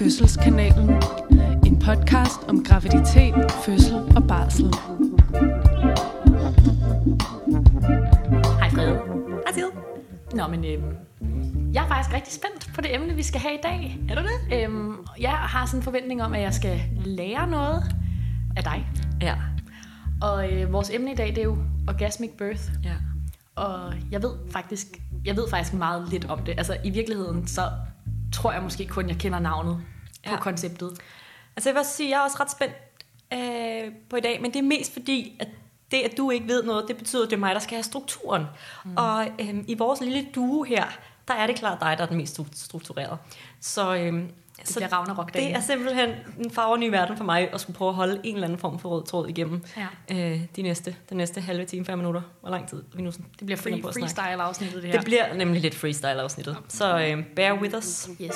Fødselskanalen. En podcast om graviditet, fødsel og barsel. Hej Frede. Hej Sid. Nå, men øhm, jeg er faktisk rigtig spændt på det emne, vi skal have i dag. Er du det? Øhm, jeg har sådan en forventning om, at jeg skal lære noget af dig. Ja. Og øh, vores emne i dag, det er jo orgasmic birth. ja. Og jeg ved faktisk, jeg ved faktisk meget lidt om det. Altså i virkeligheden, så tror jeg måske kun, jeg kender navnet på Ja. konceptet. Altså jeg vil også sige, jeg er også ret spændt øh, på i dag, men det er mest fordi, at det, at du ikke ved noget, det betyder, at det er mig, der skal have strukturen. Mm. Og øh, i vores lille duo her, der er det klart dig, der er den mest stru- struktureret. Så, øh, Det så bliver Ragnarok det er simpelthen en farver ny verden for mig, at skulle prøve at holde en eller anden form for rød tråd igennem Ja. øh, de næste, den næste halve time, 5 minutter. Hvor lang tid vi nu sådan, Det bliver free, freestyle-afsnittet, det her. Det bliver nemlig lidt freestyle-afsnittet. Så øh, bear with us. Yes.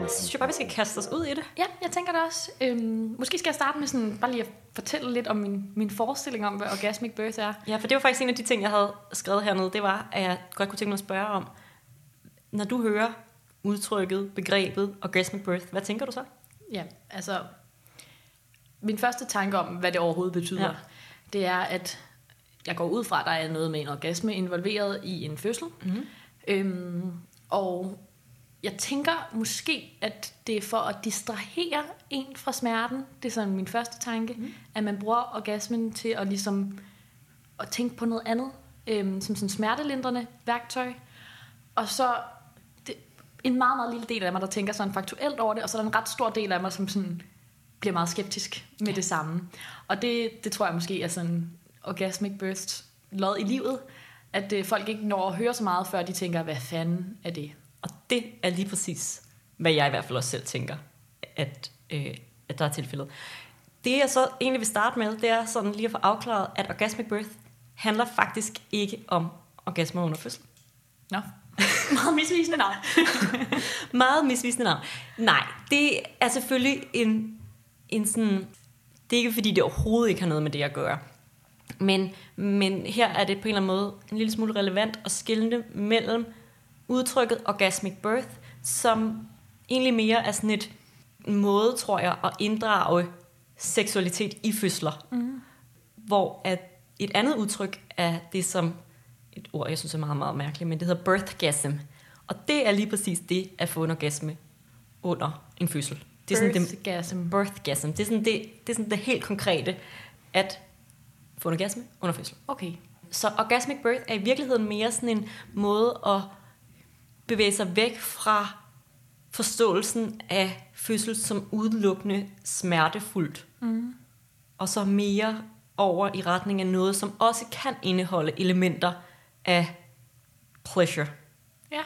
Jeg synes jo bare, vi skal kaste os ud i det. Ja, jeg tænker det også. Øhm, måske skal jeg starte med sådan, bare lige at fortælle lidt om min, min forestilling om, hvad orgasmic birth er. Ja, for det var faktisk en af de ting, jeg havde skrevet hernede. Det var, at jeg godt kunne tænke mig at spørge om, når du hører udtrykket, begrebet orgasmic birth, hvad tænker du så? Ja, altså, min første tanke om, hvad det overhovedet betyder, Ja. det er, at jeg går ud fra, at der er noget med en orgasme involveret i en fødsel. Mhm. Øhm, og jeg tænker måske, at det er for at distrahere en fra smerten. Det er sådan min første tanke, mm. at man bruger orgasmen til at ligesom at tænke på noget andet, øhm, som sådan smertelindrende værktøj. Og så en meget, meget lille del af mig, der tænker sådan faktuelt over det, og så er der en ret stor del af mig, som sådan bliver meget skeptisk med ja. det samme. Og det, det tror jeg måske er sådan orgasmic burst lod i livet, at øh, folk ikke når at høre så meget, før de tænker, hvad fanden er det? Og det er lige præcis, hvad jeg i hvert fald også selv tænker, at, øh, at der er tilfældet. Det jeg så egentlig vil starte med, det er sådan lige at få afklaret, at orgasmic birth handler faktisk ikke om orgasmer under fødsel. Nå, meget misvisende navn. Meget misvisende navn. Nej, det er selvfølgelig en, en sådan... Det er ikke fordi, det overhovedet ikke har noget med det at gøre. Men, men her er det på en eller anden måde en lille smule relevant at skille mellem udtrykket orgasmic birth, som egentlig mere er sådan et måde, tror jeg, at inddrage seksualitet i fødsler. Mm. Hvor at et andet udtryk er det, som et ord, jeg synes er meget, meget mærkeligt, men det hedder birthgasm. Og det er lige præcis det at få en orgasme under en fødsel. Det er sådan det, Birthgasm. birthgasm. Det er sådan det, det, er sådan det helt konkrete, at få en orgasme under fødsel. Okay. Så orgasmic birth er i virkeligheden mere sådan en måde at bevæge sig væk fra forståelsen af fødsel som udelukkende smertefuldt. Mm. Og så mere over i retning af noget, som også kan indeholde elementer af pleasure. Ja.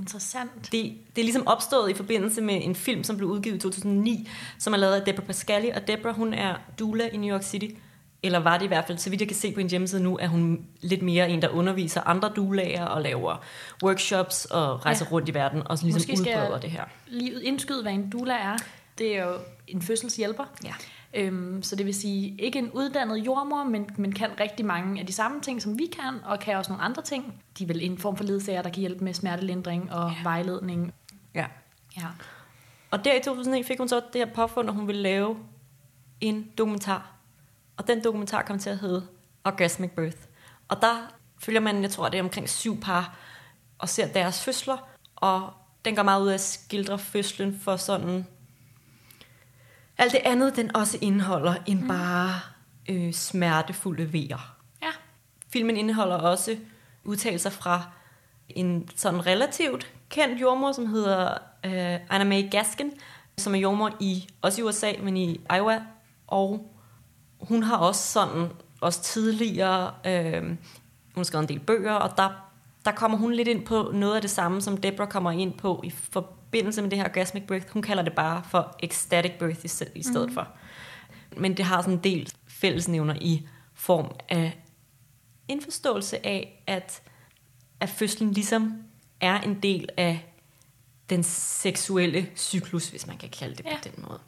Interessant. Det, det er ligesom opstået i forbindelse med en film, som blev udgivet i 2009, som er lavet af Deborah Pascali, og Deborah, hun er doula i New York City, eller var det i hvert fald, så vidt jeg kan se på en hjemmeside nu, er hun lidt mere en, der underviser andre doulager og laver workshops og rejser ja. Rundt i verden og så ligesom Måske udbreder det her. Lige indskyde, hvad en doula er. Det er jo en fødselshjælper. Ja. Øhm, så det vil sige, ikke en uddannet jordmor, men, men kan rigtig mange af de samme ting, som vi kan, og kan også nogle andre ting. De er vel en form for ledsager, der kan hjælpe med smertelindring og Ja. vejledning. ja. Ja. Og der i 2009 fik hun så det her påfund, at hun ville lave en dokumentar. Og den dokumentar kom til at hedde Orgasmic Birth. Og der følger man, jeg tror, det er omkring syv par, og ser deres fødsler. Og den går meget ud af at skildre fødslen for sådan... Alt det andet, den også indeholder, end mm. bare øh, smertefulde vejer. Ja. Filmen indeholder også udtalelser fra en sådan relativt kendt jordmor, som hedder øh, Anna Mae Gaskin, som er jordmor i, også i USA, men i Iowa. Og hun har også sådan, også tidligere, øh, hun har skrevet en del bøger, og der, der kommer hun lidt ind på noget af det samme, som Deborah kommer ind på i forbindelse med det her orgasmic birth. Hun kalder det bare for ecstatic birth i, sted- i stedet mm. for. Men det har sådan en del fællesnævner i form af en forståelse af, at, at fødslen ligesom er en del af den seksuelle cyklus, hvis man kan kalde det. Ja. på den måde.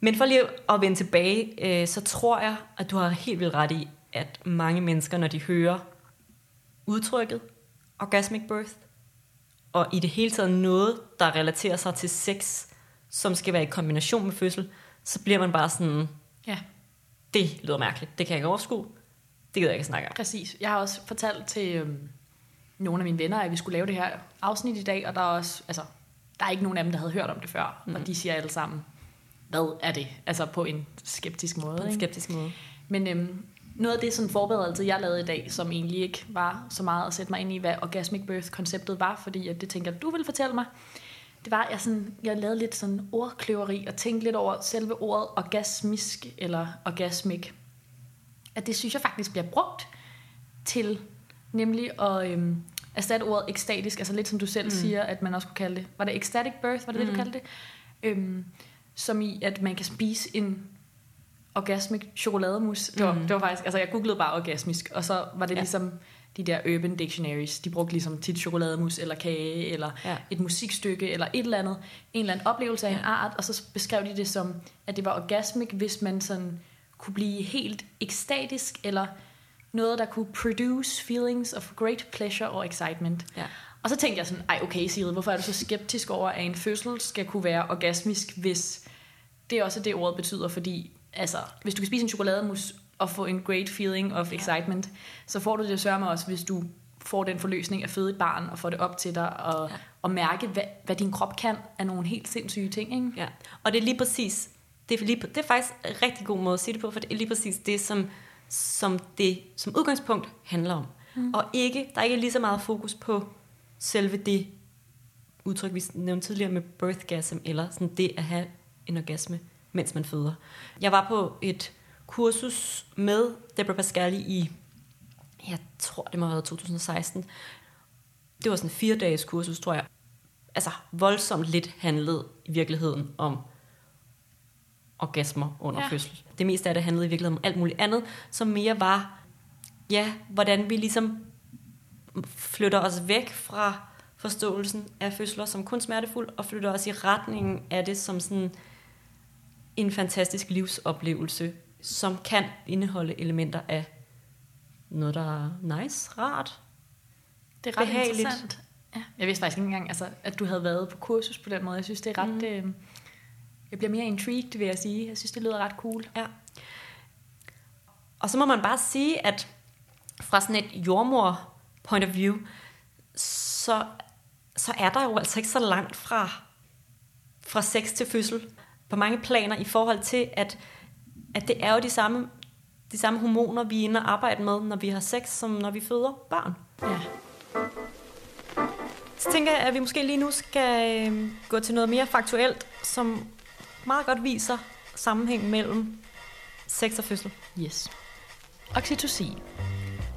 Men for lige at vende tilbage, øh, så tror jeg, at du har helt vildt ret i, at mange mennesker, når de hører udtrykket orgasmic birth, og i det hele taget noget, der relaterer sig til sex, som skal være i kombination med fødsel, så bliver man bare sådan, Ja, det lyder mærkeligt, det kan jeg ikke overskue, det gider jeg ikke snakke om. præcis. Jeg har også fortalt til øhm, nogle af mine venner, at vi skulle lave det her afsnit i dag, og der er også, altså, der er ikke nogen af dem, der havde hørt om det før, mm. og de siger alle sammen, hvad er det? Altså på en skeptisk måde. På en ikke? skeptisk måde. Men øhm, noget af det sådan forberedelse, jeg lavede i dag, som egentlig ikke var så meget at sætte mig ind i, hvad orgasmic birth-konceptet var, fordi at det tænker du vil fortælle mig, det var, at jeg, sådan, jeg lavede lidt sådan ordkløveri og tænkte lidt over selve ordet orgasmisk eller orgasmic. At det synes jeg faktisk bliver brugt til nemlig at øhm, erstatte ordet ekstatisk, altså lidt som du selv mm. siger, at man også kunne kalde det. Var det ecstatic birth, var det mm. det, du kaldte det? Øhm, som i, at man kan spise en orgasmic chokolademus. Det var, Mm. det var faktisk, altså jeg googlede bare orgasmisk, og så var det Ja. ligesom de der urban dictionaries, de brugte ligesom tit chokolademus eller kage, eller Ja. et musikstykke, eller et eller andet, en eller anden oplevelse af Ja. en art, og så beskrev de det som, at det var orgasmic, hvis man sådan kunne blive helt ekstatisk, eller noget, der kunne produce feelings of great pleasure or excitement. Ja. Og så tænkte jeg sådan, ej okay Sigrid, hvorfor er du så skeptisk over, at en fødsel skal kunne være orgasmisk, hvis det også er det, ordet betyder, fordi altså, hvis du kan spise en chokolademus og få en great feeling of excitement, så får du det sørme også, hvis du får den forløsning at føde et barn og få det op til dig og, Ja. ja. og mærke, hvad, hvad din krop kan af nogle helt sindssyge ting. Ikke? Ja, og det er lige præcis, det er, lige, det er faktisk en rigtig god måde at sige det på, for det er lige præcis det, som, som det som udgangspunkt handler om. Mm. Og ikke, der er ikke lige så meget fokus på selve det udtryk, vi nævnte tidligere med birthgasm, eller sådan det at have en orgasme, mens man føder. Jeg var på et kursus med Deborah Pascali i, jeg tror det må have været 2016. Det var sådan en fire dages kursus, tror jeg. Altså voldsomt lidt handlede i virkeligheden om orgasmer under ja. Fødsel. Det meste af det handlede i virkeligheden om alt muligt andet, som mere var, ja, hvordan vi ligesom flytter os væk fra forståelsen af fødsler som kun smertefuld, og flytter os i retningen af det som sådan en fantastisk livsoplevelse, som kan indeholde elementer af noget, der er nice, rart. Det er ret Behageligt. interessant. Ja. Jeg vidste faktisk ikke engang, altså, at du havde været på kursus på den måde. Jeg synes, det er ret... Mm. Øh, jeg bliver mere intrigued, vil jeg sige. Jeg synes, det lyder ret cool. Ja. Og så må man bare sige, at fra sådan et jordmor point of view, så, så er der jo altså ikke så langt fra, fra sex til fødsel på mange planer i forhold til, at, at det er jo de samme, de samme hormoner, vi er inde og arbejde med, når vi har sex, som når vi føder børn. Ja. Så tænker jeg, at vi måske lige nu skal øh, gå til noget mere faktuelt, som meget godt viser sammenhæng mellem sex og fødsel. Yes. Oxytocin.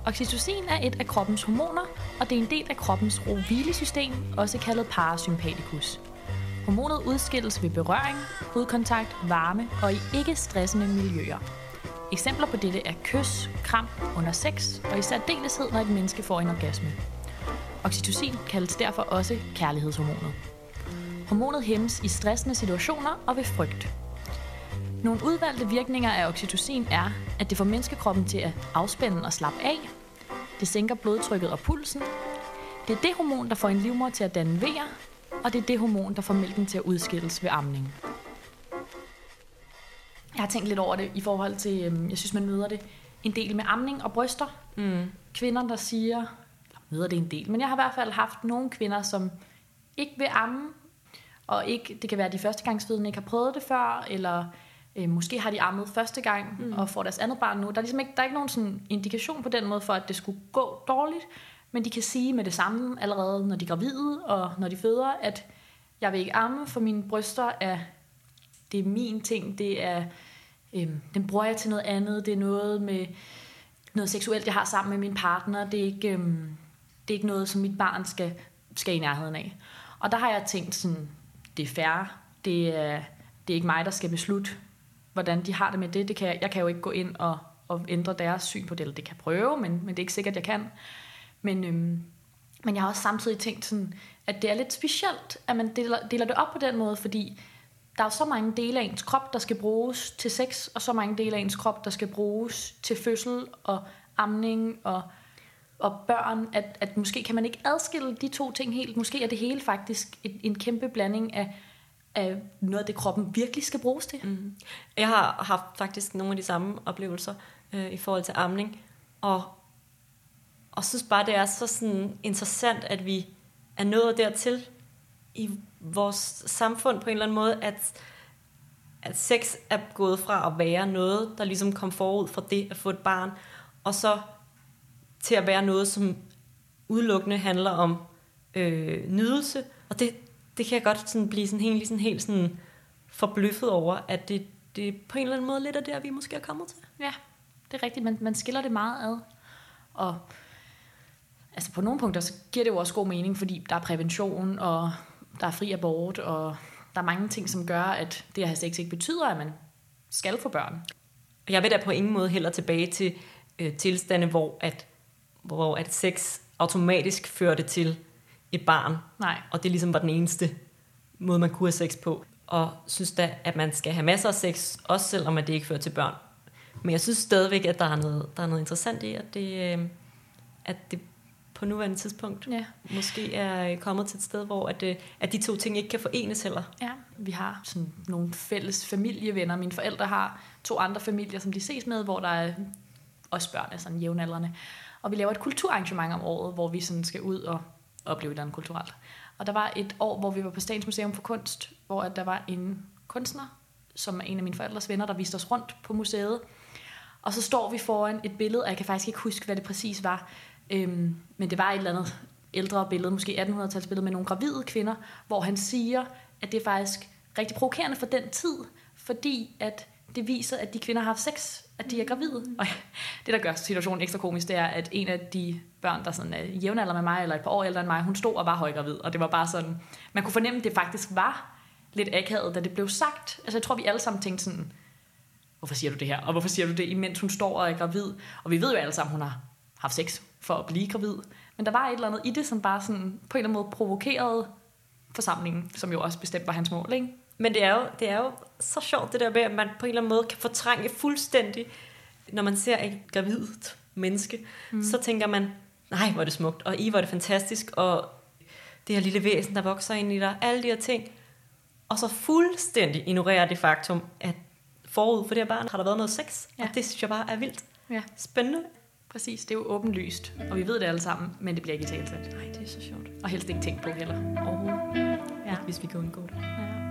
Oxytocin er et af kroppens hormoner, og det er en del af kroppens ro-hvile-system, også kaldet parasympaticus. Hormonet udskilles ved berøring, hudkontakt, varme og i ikke-stressende miljøer. Eksempler på dette er kys, kram under sex, og i særdeleshed, når et menneske får en orgasme. Oxytocin kaldes derfor også kærlighedshormonet. Hormonet hæmmes i stressende situationer og ved frygt. Nogle udvalgte virkninger af oxytocin er, at det får menneskekroppen til at afspænde og slappe af. Det sænker blodtrykket og pulsen. Det er det hormon, der får en livmor til at danne vejer, og det er det hormon, der får mælken til at udskilles ved amning. Jeg har tænkt lidt over det i forhold til, øhm, jeg synes, man møder det en del med amning og bryster. Mm. Kvinder, der siger, eller møder det en del, men jeg har i hvert fald haft nogle kvinder, som ikke vil amme, og ikke, det kan være, at de førstegangsfødende ikke har prøvet det før, eller øh, måske har de ammet første gang mm. og får deres andet barn nu. Der er, ligesom ikke, der er ikke nogen sådan indikation på den måde for, at det skulle gå dårligt, men de kan sige med det samme allerede, når de er gravide og når de føder, at jeg vil ikke amme, for mine bryster er, det er min ting, det er, øhm, den bruger jeg til noget andet, det er noget med noget seksuelt, jeg har sammen med min partner, det er ikke, øhm, det er ikke noget, som mit barn skal, skal i nærheden af. Og der har jeg tænkt sådan, det er fair, det er, det er ikke mig, der skal beslutte, hvordan de har det med det. det kan jeg, jeg kan jo ikke gå ind og, og ændre deres syn på det, eller det kan jeg prøve, men, men det er ikke sikkert, jeg kan. Men, øhm, men jeg har også samtidig tænkt sådan, at det er lidt specielt, at man deler, deler det op på den måde, fordi der er jo så mange dele af ens krop, der skal bruges til sex, og så mange dele af ens krop, der skal bruges til fødsel og amning og og børn, at, at måske kan man ikke adskille de to ting helt. Måske er det hele faktisk en, en kæmpe blanding af, af noget af det, kroppen virkelig skal bruges til. Mm. Jeg har haft faktisk nogle af de samme oplevelser øh, i forhold til amning, og, og synes bare, det er så sådan interessant, at vi er nået dertil i vores samfund på en eller anden måde, at, at sex er gået fra at være noget, der ligesom kom forud for det at få et barn, og så til at være noget, som udelukkende handler om øh, nydelse. Og det, det kan jeg godt sådan blive sådan helt, sådan helt sådan forbløffet over, at det, det på en eller anden måde lidt er der, vi måske er kommet til. Ja, det er rigtigt. Man, man skiller det meget ad. Og altså på nogle punkter, så giver det jo også god mening, fordi der er prævention, og der er fri abort, og der er mange ting, som gør, at det her sex ikke betyder, at man skal få børn. Jeg vil da på ingen måde heller tilbage til øh, tilstande, hvor at, hvor at sex automatisk førte til et barn. Nej. Og det ligesom var den eneste måde, man kunne have sex på. Og synes da, at man skal have masser af sex, også selvom at det ikke fører til børn. Men jeg synes stadigvæk, at der er noget, der er noget interessant i, at det, øh, at det på nuværende tidspunkt Ja. måske er kommet til et sted, hvor at, øh, at de to ting ikke kan forenes heller. Ja, vi har sådan nogle fælles familievenner. Mine forældre har to andre familier, som de ses med, hvor der er også børn sådan jævnaldrende. Og vi laver et kulturarrangement om året, hvor vi sådan skal ud og opleve et eller andet kulturelt. Og der var et år, hvor vi var på Statens Museum for Kunst, hvor at der var en kunstner, som er en af mine forældres venner, der viste os rundt på museet. Og så står vi foran et billede, og jeg kan faktisk ikke huske, hvad det præcis var. Øhm, men det var et eller andet ældre billede, måske 1800-tals billede med nogle gravide kvinder, hvor han siger, at det er faktisk rigtig provokerende for den tid, fordi at det viser, at de kvinder har haft sex, at de er gravide. Og det, der gør situationen ekstra komisk, det er, at en af de børn, der sådan er jævnalder med mig, eller et par år ældre end mig, hun stod og var højgravid. Og det var bare sådan, man kunne fornemme, at det faktisk var lidt akavet, da det blev sagt. Altså jeg tror, vi alle sammen tænkte sådan, hvorfor siger du det her? Og hvorfor siger du det, imens hun står og er gravid? Og vi ved jo alle sammen, hun har haft sex for at blive gravid. Men der var et eller andet i det, som bare sådan, på en eller anden måde provokerede forsamlingen, som jo også bestemt var hans mål, ikke? Men det er, jo, det er jo så sjovt det der med, at man på en eller anden måde kan fortrænge fuldstændig, når man ser et gravidt menneske, mm. så tænker man, nej, hvor er det smukt, og i, er det fantastisk, og det her lille væsen, der vokser ind i dig, alle de her ting, og så fuldstændig ignorerer det faktum, at forud for det her barn har der været noget sex. Ja. og det synes jeg bare er vildt Ja, spændende. Præcis. Det er jo åbenlyst, og vi ved det alle sammen, men det bliver ikke i talsat. Nej, det er så sjovt. Og helst ikke tænkt på heller. Overhovedet. Ja. Hvis vi kan undgå det. ja.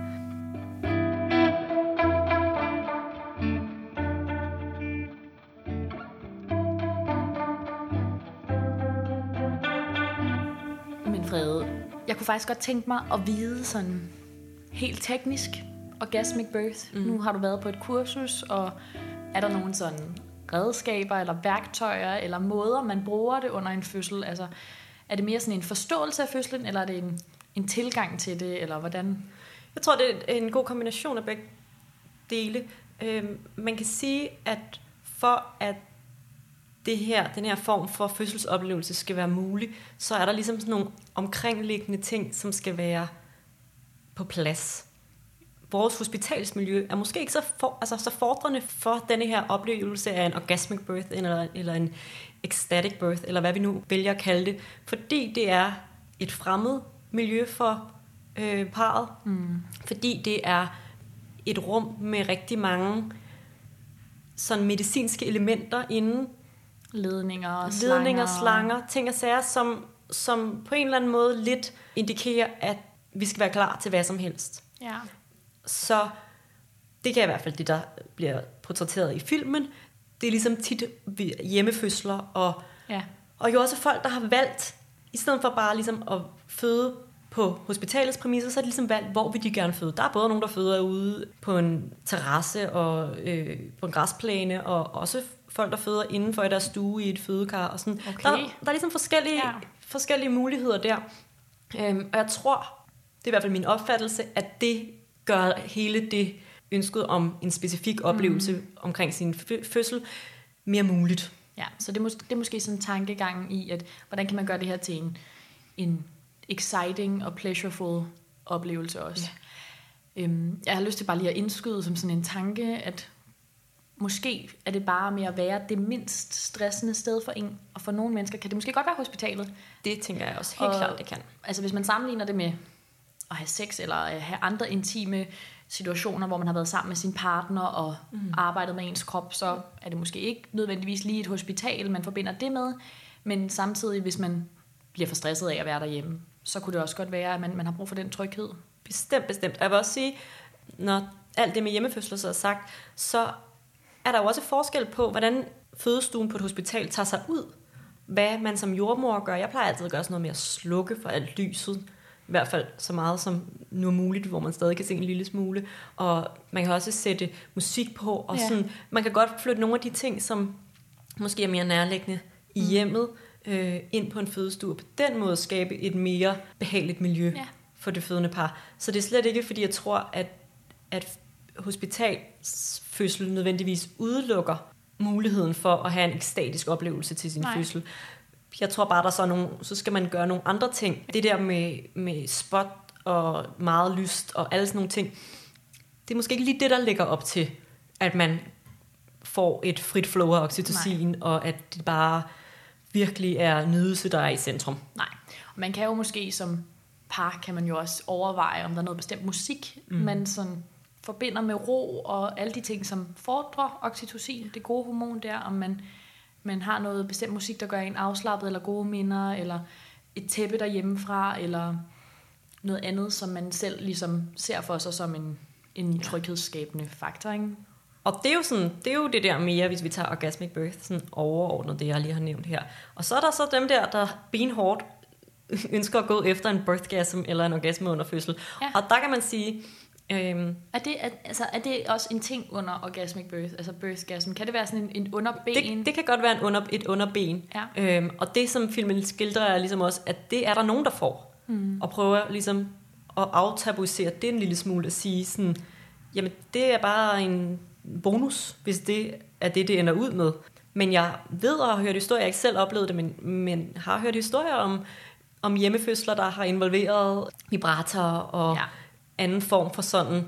Men Frede, jeg kunne faktisk godt tænke mig at vide sådan helt teknisk orgasmic birth. Mm. Nu har du været på et kursus, og er der nogle sådan redskaber eller værktøjer eller måder, man bruger det under en fødsel? Altså, er det mere sådan en forståelse af fødslen, eller er det en, en tilgang til det, eller hvordan? Jeg tror, det er en god kombination af begge dele. Øhm, man kan sige, at for at det her, den her form for fødselsoplevelse skal være mulig, så er der ligesom sådan nogle omkringliggende ting, som skal være på plads. Vores hospitalsmiljø er måske ikke så, for, altså, så fordrende for denne her oplevelse af en orgasmic birth, eller, eller en ecstatic birth, eller hvad vi nu vælger at kalde det, fordi det er et fremmed miljø for øh, parret, Mm. fordi det er et rum med rigtig mange sådan medicinske elementer inden, Ledninger og ledninger, slanger. slanger, ting og sager, som, som på en eller anden måde lidt indikerer, at vi skal være klar til hvad som helst. Ja. Så det kan i hvert fald det, der bliver portrætteret i filmen. Det er ligesom tit hjemmefødsler, og, ja. og jo også folk, der har valgt, i stedet for bare ligesom at føde på hospitalets præmisser, så er de ligesom valgt, hvor vil de gerne føde. Der er både nogen, der føder ude på en terrasse og øh, på en græsplæne, og også folk, der føder indenfor i deres stue i et fødekar. Og sådan. Okay. Der, der er ligesom forskellige, ja. forskellige muligheder der. Øhm, og jeg tror, det er i hvert fald min opfattelse, at det gør hele det ønsket om en specifik oplevelse mm. omkring sin fø- fødsel mere muligt. ja. Så det er, mås- det er måske sådan en tankegang i, at hvordan kan man gøre det her til en, en exciting og pleasureful oplevelse også. Ja. Øhm, jeg har lyst til bare lige at indskyde som sådan en tanke, at måske er det bare med at være det mindst stressende sted for en, og for nogle mennesker kan det måske godt være hospitalet. Det tænker jeg også helt Og- klart, det kan. Altså hvis man sammenligner det med at have sex, eller have andre intime situationer, hvor man har været sammen med sin partner og mm. arbejdet med ens krop, så er det måske ikke nødvendigvis lige et hospital, man forbinder det med. Men samtidig, hvis man bliver for stresset af at være derhjemme, så kunne det også godt være, at man, man har brug for den tryghed. Bestemt, bestemt. Og jeg vil også sige, når alt det med hjemmefødsler så er sagt, så er der jo også forskel på, hvordan fødestuen på et hospital tager sig ud. Hvad man som jordmor gør. Jeg plejer altid at gøre sådan noget med at slukke for alt lyset. I hvert fald så meget som nu er muligt, hvor man stadig kan se en lille smule. Og man kan også sætte musik på. Og Ja. sådan, man kan godt flytte nogle af de ting, som måske er mere nærliggende i hjemmet, øh, ind på en fødestue. Og på den måde skabe et mere behageligt miljø Ja. for det fødende par. Så det er slet ikke, fordi jeg tror, at, at hospitalsfødsel nødvendigvis udelukker muligheden for at have en ekstatisk oplevelse til sin. Nej. fødsel. Jeg tror bare, der er så, nogle, så skal man gøre nogle andre ting. Det der med, med spot og meget lyst og alle sådan nogle ting, det er måske ikke lige det, der ligger op til, at man får et frit flow af oxytocin, Nej. og at det bare virkelig er nydelse, der er i centrum. Nej. Og man kan jo måske som par, kan man jo også overveje, om der er noget bestemt musik, mm. man sådan forbinder med ro og alle de ting, som fordrer oxytocin, det gode hormon der, om man, man har noget bestemt musik, der gør en afslappet, eller gode minder, eller et tæppe derhjemmefra, eller noget andet, som man selv ligesom ser for sig som en, en tryghedsskabende faktor. Ikke? Og det er, jo sådan, det er jo det der mere, hvis vi tager orgasmic birth, sådan overordnet, det jeg lige har nævnt her. Og så er der så dem der, der benhårdt ønsker at gå efter en birthgasm eller en orgasme under fødsel. Ja. Og der kan man sige, øhm, Er det, er, altså, er det også en ting under orgasmic birth, altså birthgasm? Kan det være sådan en, en underben? det, det kan godt være en under, et underben. Ja. Øhm, og det, som filmen skildrer, er ligesom også, at det er der nogen, der får. Mm. Og prøver ligesom at aftabuisere det en lille smule og sige sådan, jamen det er bare en bonus, hvis det er det, det ender ud med. Men jeg ved og har hørt historier, jeg ikke selv oplevet det, men, men har hørt historier om, om hjemmefødsler, der har involveret vibrator og Ja. Anden form for sådan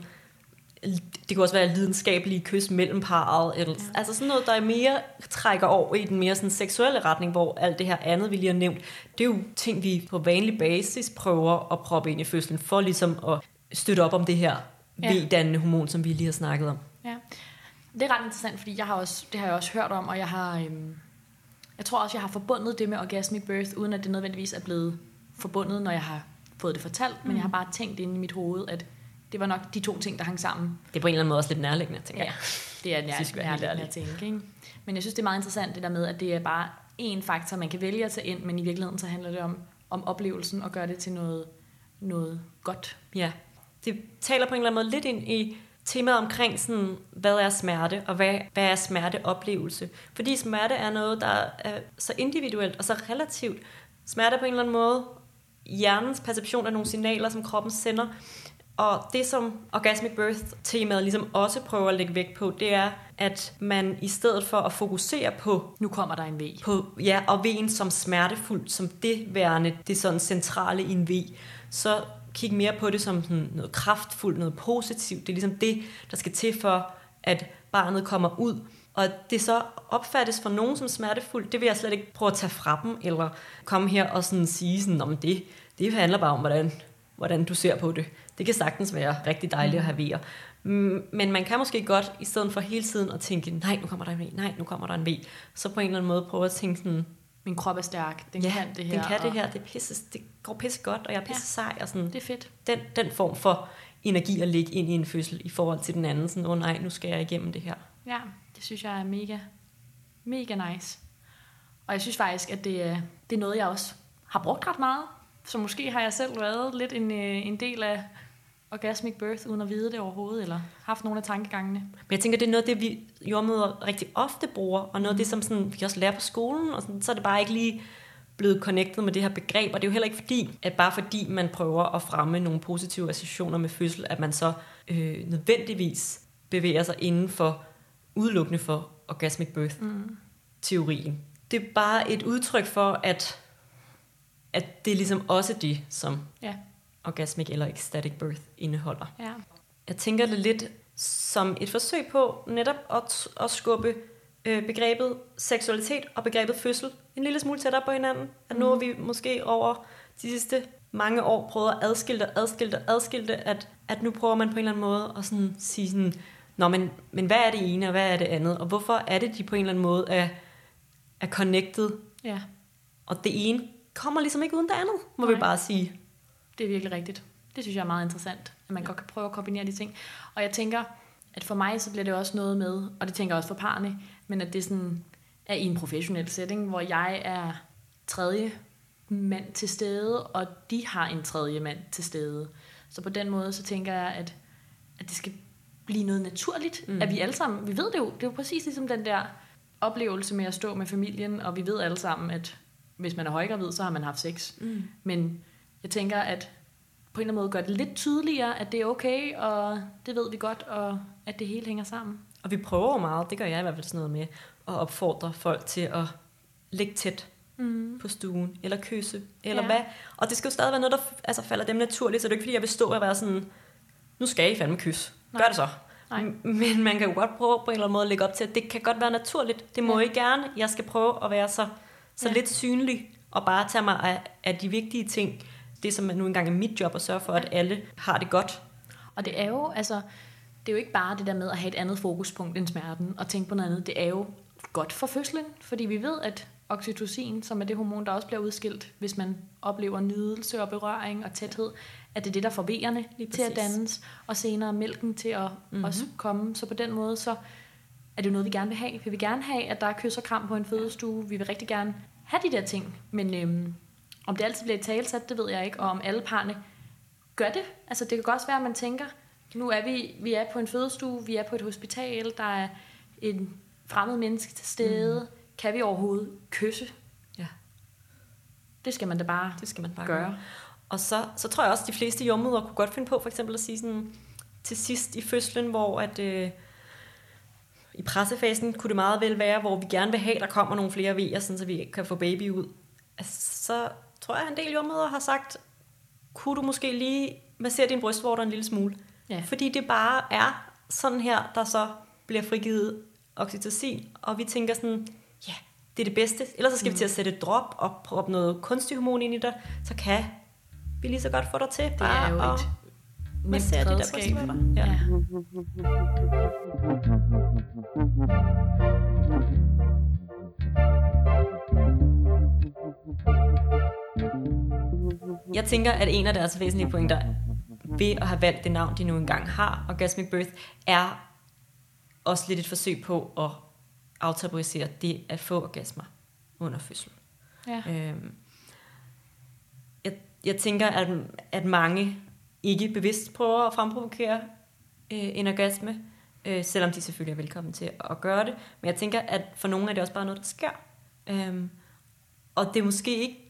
det kunne også være lidenskabelige kys mellem parret, eller, ja. altså sådan noget, der er mere trækker over i den mere sådan seksuelle retning, hvor alt det her andet, vi lige har nævnt, det er jo ting, vi på vanlig basis prøver at proppe ind i fødslen, for ligesom at støtte op om det her Ja. V-dannende hormon, som vi lige har snakket om. Ja. Det er ret interessant, fordi jeg har også, det har jeg også hørt om, og jeg har, øhm, jeg tror også, jeg har forbundet det med orgasmic birth, uden at det nødvendigvis er blevet forbundet, når jeg har fået det fortalt, mm. men jeg har bare tænkt inde i mit hoved, at det var nok de to ting, der hang sammen. Det er på en eller anden måde også lidt nærliggende, tænker Ja, jeg. det er nær, helt nærliggende at tænke. Ikke? Men jeg synes, det er meget interessant det der med, at det er bare én faktor, man kan vælge at tage ind, men i virkeligheden så handler det om, om oplevelsen og gøre det til noget, noget godt. Ja, det taler på en eller anden måde lidt ind i temaet omkring, sådan, hvad er smerte, og hvad, hvad er smerteoplevelse. Fordi smerte er noget, der er så individuelt og så relativt. Smerte er på en eller anden måde hjernens perception af nogle signaler, som kroppen sender. Og det, som Orgasmic Birth-temaet ligesom også prøver at lægge vægt på, det er, at man i stedet for at fokusere på Nu kommer der en V. på, ja, og vejen som smertefuld, som det værende, det sådan centrale i en V, så kig mere på det som sådan noget kraftfuldt, noget positivt. Det er ligesom det, der skal til for, at barnet kommer ud. Og det så opfattes for nogen som smertefuldt, det vil jeg slet ikke prøve at tage fra dem, eller komme her og sådan sige sådan, om det, det handler bare om, hvordan, hvordan du ser på det. Det kan sagtens være rigtig dejligt at have vejer. Mm, Men man kan måske godt, i stedet for hele tiden at tænke, nej, nu kommer der en V, nej, nu kommer der en V, så på en eller anden måde prøve at tænke sådan, Min krop er stærk, den ja, kan det her. den kan det her, det, pisse, det går pisse godt, og jeg er pisse Ja. sej, og sådan, Det er fedt. den, den form for energi at lægge ind i en fødsel i forhold til den anden, sådan, åh oh, nej, nu skal jeg igennem det her. Ja, det synes jeg er mega, mega nice. Og jeg synes faktisk, at det, er- det er noget, jeg også har brugt ret meget. Så måske har jeg selv været lidt en, øh, en del af orgasmic birth, uden at vide det overhovedet, eller haft nogle af tankegangene. Men jeg tænker, det er noget af det, vi jordmøder rigtig ofte bruger, og noget af det, som sådan, vi også lærer på skolen, og sådan, så er det bare ikke lige blevet connectet med det her begreb, og det er jo heller ikke fordi, at bare fordi man prøver at fremme nogle positive associationer med fødsel, at man så øh, nødvendigvis bevæger sig inden for, udelukkende for orgasmic birth-teorien. Det er bare et udtryk for, at, at det er ligesom også det, som Ja, orgasmic eller ecstatic birth indeholder. ja. Jeg tænker det lidt som et forsøg på netop at, at skubbe øh, begrebet seksualitet og begrebet fødsel en lille smule tættere på hinanden. At nu har vi måske over de sidste mange år prøvet at adskille det, adskille det, adskille at, at nu prøver man på en eller anden måde at sådan sige sådan, Nå, men, men hvad er det ene, og hvad er det andet? Og hvorfor er det, de på en eller anden måde er, er connected? Ja, Og det ene kommer ligesom ikke uden det andet, må Nej. vi bare sige. det er virkelig rigtigt. Det synes jeg er meget interessant, at man godt kan prøve at kombinere de ting. Og jeg tænker, at for mig så bliver det også noget med, og det tænker jeg også for parne, men at det sådan er i en professionel setting, hvor jeg er tredje mand til stede, og de har en tredje mand til stede. Så på den måde, så tænker jeg, at, at det skal blive noget naturligt, mm. at vi alle sammen, vi ved det jo, det er jo præcis ligesom den der oplevelse med at stå med familien, og vi ved alle sammen, at hvis man er højgravid, så har man haft sex. Mm. Men jeg tænker, at på en eller anden måde gør det lidt tydeligere, at det er okay, og det ved vi godt, og at det hele hænger sammen. Og vi prøver meget, det gør jeg i hvert fald sådan noget med, at opfordre folk til at ligge tæt Mm. på stuen, eller kysse, eller Ja. hvad. Og det skal jo stadig være noget, der altså, falder dem naturligt, så det er ikke, fordi jeg vil stå og være sådan, nu skal I fandme kysse. Gør Nej. det så. Nej. Men man kan jo godt prøve på en eller anden måde at lægge op til, at det kan godt være naturligt. Det må Ja. I gerne. Jeg skal prøve at være så, så Ja. lidt synlig, og bare tage mig af, af de vigtige ting. Det, som nu engang er mit job, at sørge for, at alle har det godt. Og det er jo, altså, det er jo ikke bare det der med at have et andet fokuspunkt end smerten, og tænke på noget andet. Det er jo godt for fødslen, fordi vi ved, at oxytocin, som er det hormon, der også bliver udskilt, hvis man oplever nydelse og berøring og tæthed, at det er det, der får vejerne Lige til at præcis. dannes, og senere mælken til at mm-hmm. også komme. Så på den måde, så er det jo noget, vi gerne vil have. Vi vil gerne have, at der er kys og kram på en fødestue. Vi vil rigtig gerne have de der ting. Men øhm, om det altid bliver et talsat, det ved jeg ikke. Og om alle parne gør det. Altså det kan godt være, at man tænker, nu er vi, vi er på en fødestue, vi er på et hospital, der er en fremmed menneske til stede. Mm. Kan vi overhovedet kysse? Ja. Det skal man da bare Det skal man bare gøre. Og så, så tror jeg også, at de fleste jordmødre kunne godt finde på for eksempel at sige sådan, til sidst i fødslen, hvor at, øh, i pressefasen kunne det meget vel være, hvor vi gerne vil have, at der kommer nogle flere vejer, sådan, så vi kan få baby ud. Altså, så tror jeg, at en del jordmødre har sagt, kunne du måske lige massere din brystvorter en lille smule? Ja. Fordi det bare er sådan her, der så bliver frigivet oxytocin, og vi tænker sådan, det er det bedste. Ellers så skal mm. vi til at sætte et drop og proppe noget kunstig hormon ind i dig, så kan vi lige så godt få dig til Det bare er jo et nemt de der brystvorter. Ja. Ja. Jeg tænker, at en af deres væsentlige pointer ved at have valgt det navn, de nu engang har, Orgasmic Birth, er også lidt et forsøg på at aftabuisere det at få orgasmer under fødsel. Ja. Øhm, jeg, jeg tænker, at, at mange ikke bevidst prøver at fremprovokere øh, en orgasme, øh, selvom de selvfølgelig er velkommen til at gøre det. Men jeg tænker, at for nogle er det også bare noget, der sker. Øhm, og det er måske ikke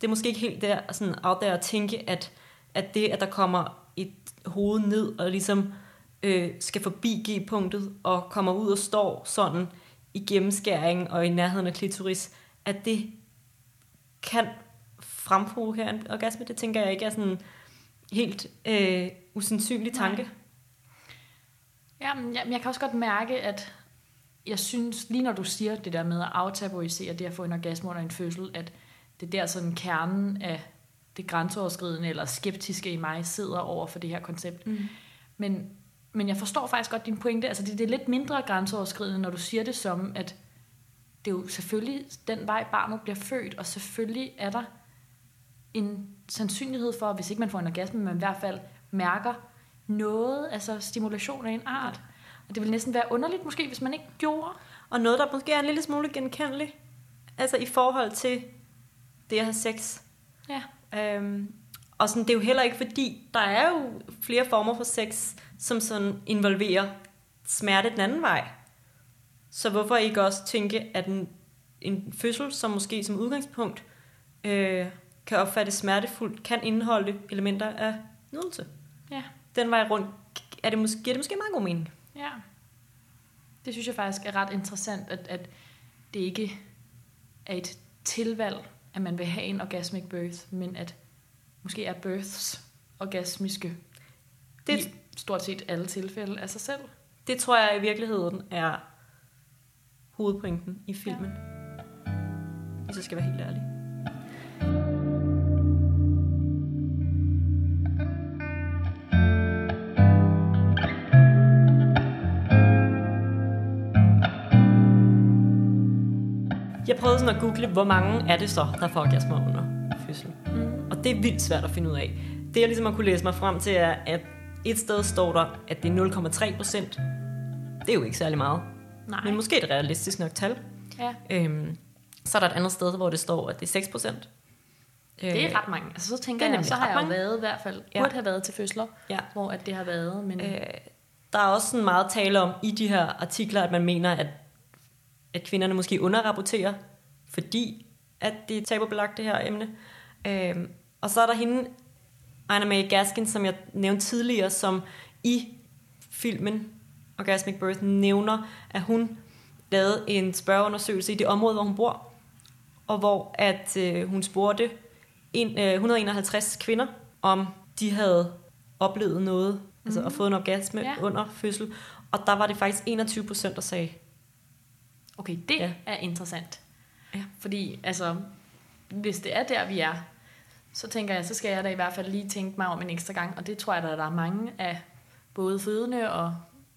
det er måske ikke helt der, sådan out der at tænke, at, at det, at der kommer et hoved ned og ligesom øh, skal forbi G-punktet og kommer ud og står sådan i gennemskæringen og i nærheden af klitoris, at det kan fremprovokere en orgasme. Det tænker jeg ikke er sådan en helt øh, usandsynlig tanke. Nej. Jamen, jeg, jeg kan også godt mærke, at jeg synes, lige når du siger det der med at aftabuisere det at få en orgasme under en fødsel, at det er der sådan kernen af det grænseoverskridende eller skeptiske i mig sidder over for det her koncept. Mm. Men, men jeg forstår faktisk godt din pointe. Altså det, det er lidt mindre grænseoverskridende, når du siger det som, at det er jo selvfølgelig den vej, barnet bliver født, og selvfølgelig er der en sandsynlighed for, hvis ikke man får en orgasme, men i hvert fald mærker noget, altså stimulation af en art. Og det ville næsten være underligt måske, hvis man ikke gjorde. Og noget, der måske er en lille smule genkendeligt, altså i forhold til det at have sex. Ja. Øhm, og sådan, det er jo heller ikke fordi, der er jo flere former for sex, som sådan involverer smerte den anden vej. Så hvorfor ikke også tænke, at en, en fødsel, som måske som udgangspunkt øh, kan opfattes smertefuldt, kan indeholde elementer af nydelse. Ja. Den vej rundt er det måske, giver det måske meget god mening. Ja. Det synes jeg faktisk er ret interessant, at, at det ikke er et tilvalg, at man vil have en orgasmic birth, men at måske er births orgasmiske. Det, I- stort set alle tilfælde af sig selv. Det tror jeg i virkeligheden er hovedpointen i filmen. Ja. Hvis jeg skal være helt ærlig. Jeg prøvede sådan at google, hvor mange er det så, der får orgasmer under det er vildt svært at finde ud af. Det jeg ligesom har kunne læse mig frem til er, at et sted står der, at det er 0,3 procent. Det er jo ikke særlig meget. Nej. Men måske det realistisk nok tal. Ja. Øhm, så er der et andet sted, hvor det står, at det er 6 procent. Det er ret mange. Altså, så tænker er jeg, så har jeg jo mange. været i hvert fald, Ja. burde have været til fødsler, Ja. hvor at det har været, men Øh, der er også sådan meget tale om i de her artikler, at man mener, at, at kvinderne måske underrapporterer, fordi at det er tabubelagt det her emne. Øh, og så er der hende, Ina Mae Gaskin, som jeg nævnte tidligere, som i filmen Orgasmic Birth nævner, at hun lavede en spørgeundersøgelse i det område, hvor hun bor, og hvor at øh, hun spurgte en, øh, 151 kvinder, om de havde oplevet noget, mm. altså at få en orgasme ja. under fødsel, og der var det faktisk 21 procent, der sagde, okay, det Ja. er interessant. Ja. Fordi, altså, hvis det er der, vi er, så tænker jeg, så skal jeg da i hvert fald lige tænke mig om en ekstra gang, og det tror jeg, der der er mange af både fødende og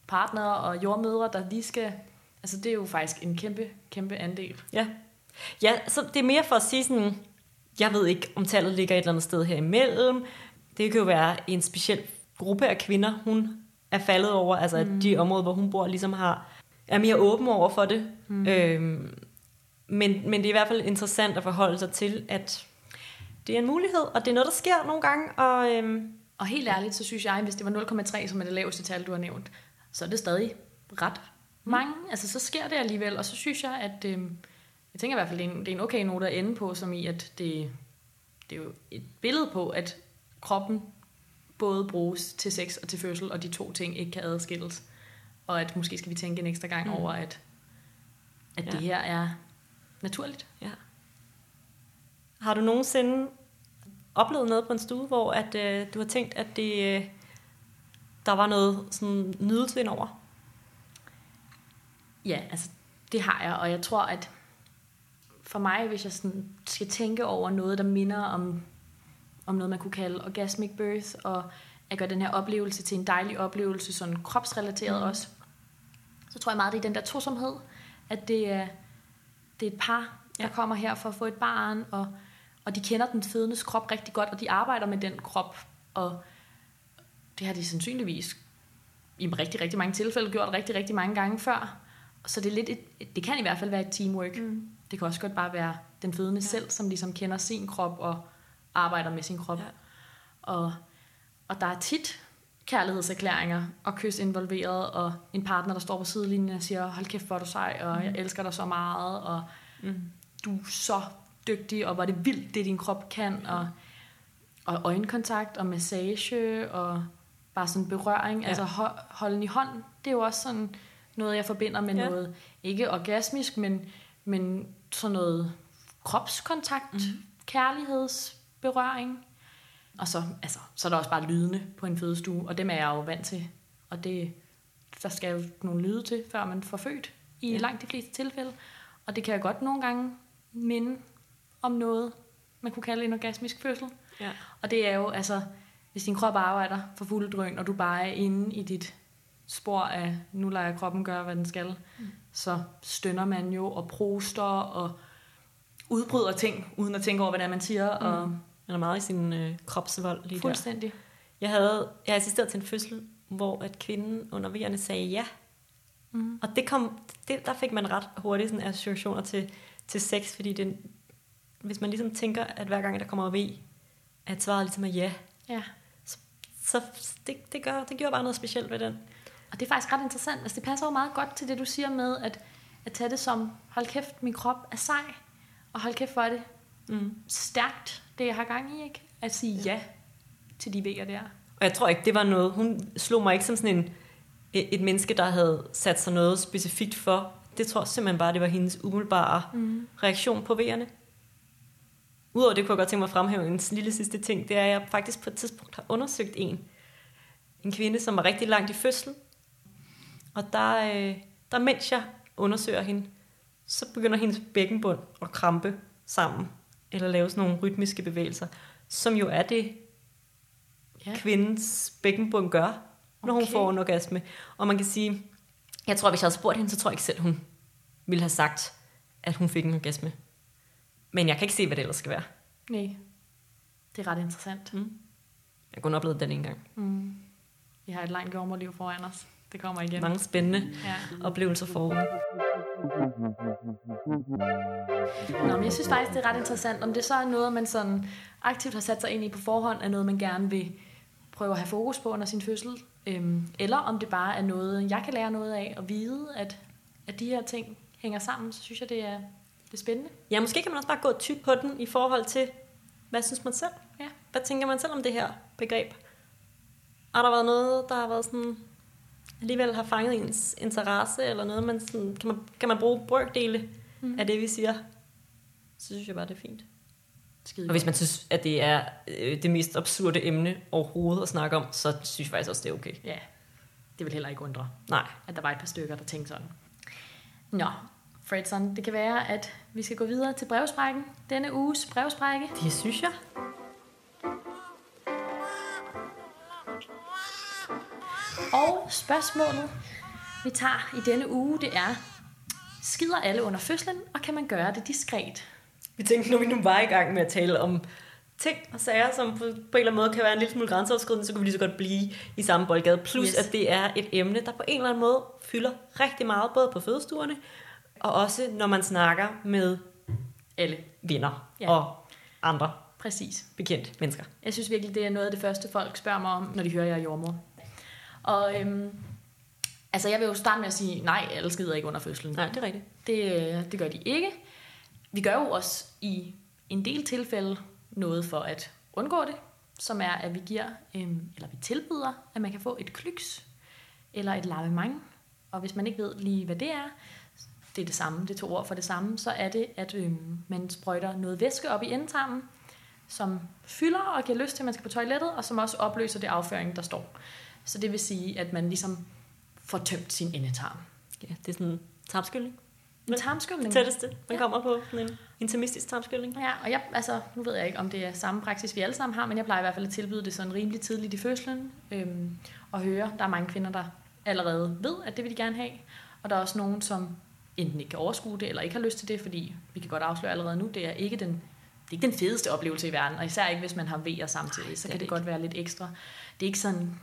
partnere og jordmødre, der lige skal, altså det er jo faktisk en kæmpe, kæmpe andel. Ja. Ja, så det er mere for at sige sådan, jeg ved ikke, om tallet ligger et eller andet sted her imellem. Det kan jo være en speciel gruppe af kvinder, hun er faldet over, altså mm. de områder, hvor hun bor, ligesom har, er mere åben over for det. Mm. Øhm, men, men det er i hvert fald interessant at forholde sig til, at det er en mulighed, og det er noget, der sker nogle gange, og øhm, Og helt ærligt, så synes jeg, hvis det var 0,3, som er det laveste tal, du har nævnt, så er det stadig ret mange. Altså, så sker det alligevel, og så synes jeg, at... Øh, jeg tænker i hvert fald, det er en, det er en okay note at ende på, som i, at det, det er jo et billede på, at kroppen både bruges til sex og til fødsel, og de to ting ikke kan adskilles. Og at måske skal vi tænke en ekstra gang Mm. mm. over, at, at Ja. det her er naturligt. ja. Har du nogensinde oplevet noget på en stue, hvor at, øh, du har tænkt, at det, øh, der var noget sådan nydelse indover? Ja, altså det har jeg, og jeg tror, at for mig, hvis jeg sådan skal tænke over noget, der minder om, om noget, man kunne kalde orgasmic birth, og at gøre den her oplevelse til en dejlig oplevelse, sådan kropsrelateret Mm. mm. også, så tror jeg meget, det er den der tosomhed, at det er, det er et par, der Ja. kommer her for at få et barn, og, og de kender den fødendes krop rigtig godt, og de arbejder med den krop, og det har de sandsynligvis i rigtig, rigtig mange tilfælde gjort rigtig, rigtig mange gange før. Så det er lidt et, det kan i hvert fald være et teamwork. Mm. Det kan også godt bare være den fødende ja. selv, som ligesom kender sin krop og arbejder med sin krop. Ja. Og, og der er tit kærlighedserklæringer og kys involveret, og en partner, der står på sidelinjen og siger, hold kæft, hvor er du sej, og mm. jeg elsker dig så meget, og Mm. du er så dygtig, og hvor er det vildt, det din krop kan, og, og øjenkontakt, og massage, og bare sådan berøring, Ja. altså ho- holden i hånd, det er jo også sådan noget, jeg forbinder med Ja. noget, ikke orgasmisk, men, men sådan noget kropskontakt, mm. kærlighedsberøring, og så, altså, så er der også bare lydene på en fødestue, og dem er jeg jo vant til, og det, der skal jo nogle lyde til, før man får født, i ja. langt de fleste tilfælde, og det kan jeg godt nogle gange minde om noget, man kunne kalde en orgasmisk fødsel. Ja. Og det er jo, altså, hvis din krop arbejder for fuld drøn, og du bare er inde i dit spor af, nu lader kroppen gøre, hvad den skal, mm. så stønner man jo og proster og udbryder ting, uden at tænke over, hvad er, man siger, mm. og Man er meget i sin øh, kropsvold lige der. fuldstændig. Jeg havde jeg assisteret til en fødsel, hvor at kvinden under vejerne sagde ja. Mm. Og det kom, det, der fik man ret hurtigt sådan associationer til, til sex, fordi det, hvis man ligesom tænker, at hver gang der kommer ved, at svaret ligesom er ja, Ja. så det, det, gør, det gjorde bare noget specielt ved den. Og det er faktisk ret interessant. Altså, det passer jo meget godt til det, du siger med, at, at tage det som, hold kæft, min krop er sej, og hold kæft for det Mm. stærkt, det jeg har gang i, ikke? At sige ja til de vejer der. Og jeg tror ikke, det var noget, hun slog mig ikke som sådan en, et, et menneske, der havde sat sig noget specifikt for. Det tror jeg simpelthen bare, det var hendes umiddelbare Mm. reaktion på V'erne. Udover det kunne jeg godt tænke mig at fremhæve en lille sidste ting, det er, at jeg faktisk på et tidspunkt har undersøgt en, en kvinde, som var rigtig langt i fødsel. Og der, øh, der mens jeg undersøger hende, så begynder hendes bækkenbund at krampe sammen, eller lave sådan nogle rytmiske bevægelser, som jo er det, Ja. kvindens bækkenbund gør, når hun Okay. får en orgasme. Og man kan sige, jeg tror, hvis jeg havde spurgt hende, så tror jeg ikke selv, hun ville have sagt, at hun fik en orgasme. Men jeg kan ikke se, hvad det ellers skal være. Nej. Det er ret interessant. Jeg har kun oplevet den en gang. Mm. Vi har et langt jordmorliv foran os. Det kommer igen. Mange spændende Ja. oplevelser forude. Nå, men jeg synes faktisk, det er ret interessant, om det så er noget, man sådan aktivt har sat sig ind i på forhånd, er noget, man gerne vil prøve at have fokus på under sin fødsel, øhm, eller om det bare er noget, jeg kan lære noget af, og vide, at, at de her ting hænger sammen, så synes jeg, det er, det er spændende. Ja, måske kan man også bare gå tyk på den i forhold til, hvad synes man selv? Ja. Hvad tænker man selv om det her begreb? Har der været noget, der har været sådan, alligevel har fanget ens interesse, eller noget, man sådan, kan, man, kan man bruge brøkdele mm. af det, vi siger? Så synes jeg bare, det er fint. Skide Og hvis man synes, at det er øh, det mest absurde emne overhovedet at snakke om, så synes jeg faktisk også, det er okay. Ja, det vil heller ikke undre, Nej. at der var et par stykker, der tænkte sådan. Nå, Fredson, det kan være, at vi skal gå videre til brevsprækken. Denne uges brevsprække. Det synes jeg. Og spørgsmålet, vi tager i denne uge, det er, skider alle under fødslen, og kan man gøre det diskret? Vi tænkte, når vi nu var i gang med at tale om ting og sager, som på, på en eller anden måde kan være en lille smule grænseoverskridende, så kunne vi lige så godt blive i samme boldgade. Plus, yes. at det er et emne, der på en eller anden måde fylder rigtig meget, både på fødestuerne, og også når man snakker med Alle. venner Ja. og andre Præcis. bekendte mennesker. Jeg synes virkelig, det er noget af det første, folk spørger mig om, når de hører, jeg er jordmor. Og øhm, altså, jeg vil jo starte med at sige, nej, alle skider ikke under fødslen. Nej, det er rigtigt. Det, øh, det gør de ikke. Vi gør jo også i en del tilfælde noget for at undgå det, som er, at vi giver, øhm, eller vi tilbyder, at man kan få et klyks eller et lavement. Og hvis man ikke ved lige, hvad det er, det er det samme, det er to ord for det samme, så er det, at øhm, man sprøjter noget væske op i endetarmen, som fylder og giver lyst til, at man skal på toilettet, og som også opløser det afføring, der står. Så det vil sige, at man ligesom får tømt sin endetarm. Ja, det er sådan en tarmskyldning. En tarmskyldning. Det tætteste, man Ja. kommer på en intimistisk tarmskyldning. Ja, og jeg, altså, nu ved jeg ikke, om det er samme praksis, vi alle sammen har, men jeg plejer i hvert fald at tilbyde det sådan rimelig tidligt i fødslen, øhm, og høre, der er mange kvinder, der allerede ved, at det vil de gerne have, og der er også nogen, som enten ikke kan overskue det, eller ikke har lyst til det, fordi vi kan godt afsløre allerede nu, det er ikke den, det er ikke den fedeste oplevelse i verden, og især ikke, hvis man har vejer samtidig, så det kan det det godt være lidt ekstra. Det er ikke sådan,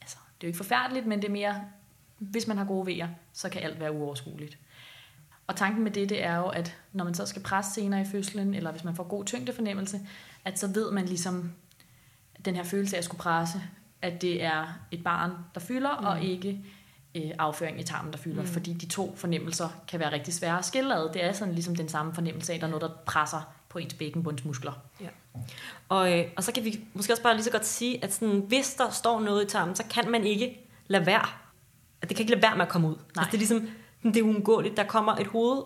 altså, det er jo ikke forfærdeligt, men det er mere, hvis man har gode vejer, så kan alt være uoverskueligt. Og tanken med det, det er jo, at når man så skal presse senere i fødslen, eller hvis man får god tyngdefornemmelse, at så ved man ligesom, at den her følelse af at skulle presse, at det er et barn, der fylder, mm. og ikke øh, afføring i tarmen, der fylder. Mm. Fordi de to fornemmelser kan være rigtig svære at skille ad. Det er sådan ligesom den samme fornemmelse af, at der er noget, der presser på ens bækkenbundsmuskler. Og, øh, og så kan vi måske også bare lige så godt sige, at sådan, hvis der står noget i tarmen, så kan man ikke lade være. At det kan ikke lade være med at komme ud. Altså, det er ligesom, det er uundgåeligt. Der kommer et hoved,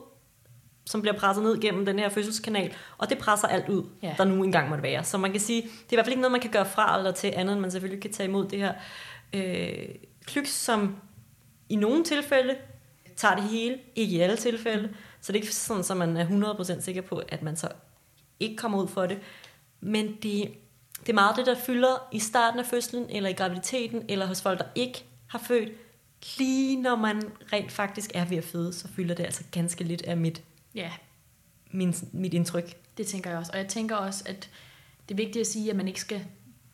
som bliver presset ned gennem den her fødselskanal, og det presser alt ud, Ja. ja. der nu engang måtte være. Så man kan sige, det er i hvert fald ikke noget, man kan gøre fra eller til andet, end man selvfølgelig kan tage imod det her øh, klyks, som i nogle tilfælde tager det hele, ikke i alle tilfælde. Så det er ikke sådan, at man er 100% sikker på, at man så ikke kommer ud for det. Men det, det er meget det, der fylder i starten af fødslen, eller i graviditeten, eller hos folk, der ikke har født. Lige når man rent faktisk er ved at føde, så fylder det altså ganske lidt af mit, Ja, min, mit indtryk. det tænker jeg også. Og jeg tænker også, at det er vigtigt at sige, at man ikke skal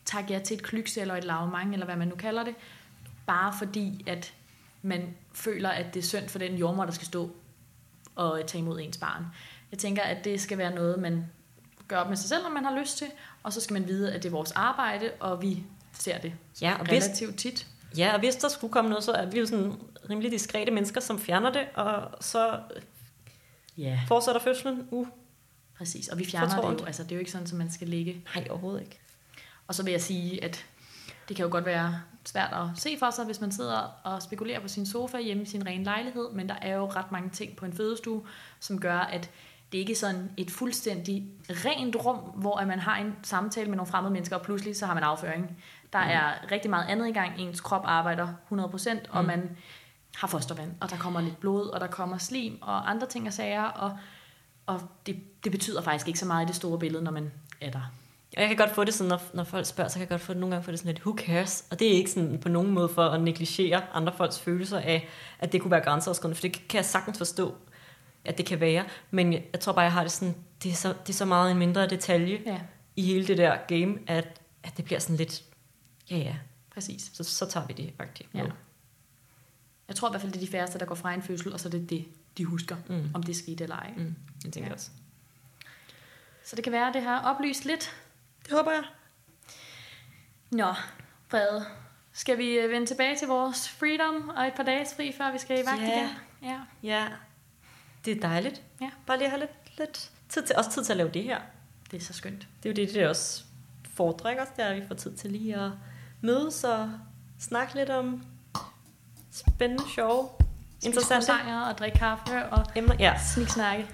takke jer til et klyks eller et lavmang, eller hvad man nu kalder det, bare fordi, at man føler, at det er synd for den jordmor, der skal stå og tage imod ens barn. Jeg tænker, at det skal være noget, man gør op med sig selv, om man har lyst til, og så skal man vide, at det er vores arbejde, og vi ser det Ja, og hvis, relativt tit. ja, og hvis der skulle komme noget, så er vi jo sådan rimelig diskrete mennesker, som fjerner det, og så Ja, fortsætter fødslen. Uh, præcis. Og vi fjerner det Fortroligt. jo. Altså, det er jo ikke sådan, at man skal ligge nej, overhovedet ikke. Og så vil jeg sige, at det kan jo godt være svært at se for sig, hvis man sidder og spekulerer på sin sofa hjemme i sin rene lejlighed, men der er jo ret mange ting på en fødestue, som gør, at det ikke er sådan et fuldstændig rent rum, hvor at man har en samtale med nogle fremmede mennesker, og pludselig så har man afføring. Der er rigtig meget andet i gang. Ens krop arbejder 100%, og Mm. man har fostervand, og der kommer lidt blod, og der kommer slim, og andre ting og sager, og, og det, det betyder faktisk ikke så meget i det store billede, når man er der. Og jeg kan godt få det sådan, når, når folk spørger, så kan jeg godt få det nogle gange få det sådan lidt, who cares? Og det er ikke sådan på nogen måde for at negligere andre folks følelser af, at det kunne være grænseoverskridende, for det kan jeg sagtens forstå, at det kan være. Men jeg, jeg tror bare, jeg har det sådan, det er så, det er så meget en mindre detalje Ja, i hele det der game, at, at det bliver sådan lidt, ja ja, præcis. så, så tager vi det faktisk. Ja. Jeg tror i hvert fald, det er de færreste, der går fra en fødsel, og så er det det, de husker, Mm. om det skete eller ej. Mm, jeg tænker Ja. også. Så det kan være, at det har oplyst lidt. Det håber jeg. Nå, Frede. Skal vi øh, vende tilbage til vores freedom og et par dages fri, før vi skal i vagt Ja. igen? Ja. Ja, det er dejligt. Ja. Bare lige at have lidt, lidt tid til, også tid til at lave det her. Det er så skønt. Det er jo det, det også foretrækker os, det er, at vi får tid til lige at mødes og snakke lidt om spændende, sjove, interessante og drikke kaffe og emner. Ja, sniksnakke.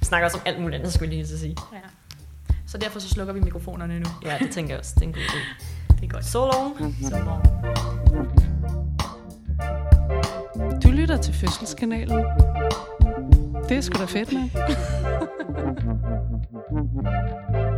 vi snakker også om alt muligt andet, skulle jeg lige at sige. Ja. Så derfor så slukker vi mikrofonerne nu. Ja, det tænker jeg også. Det er en god idé. Det er godt. So long. Så long. Du lytter til Fødselskanalen. Det er sgu da fedt, mand.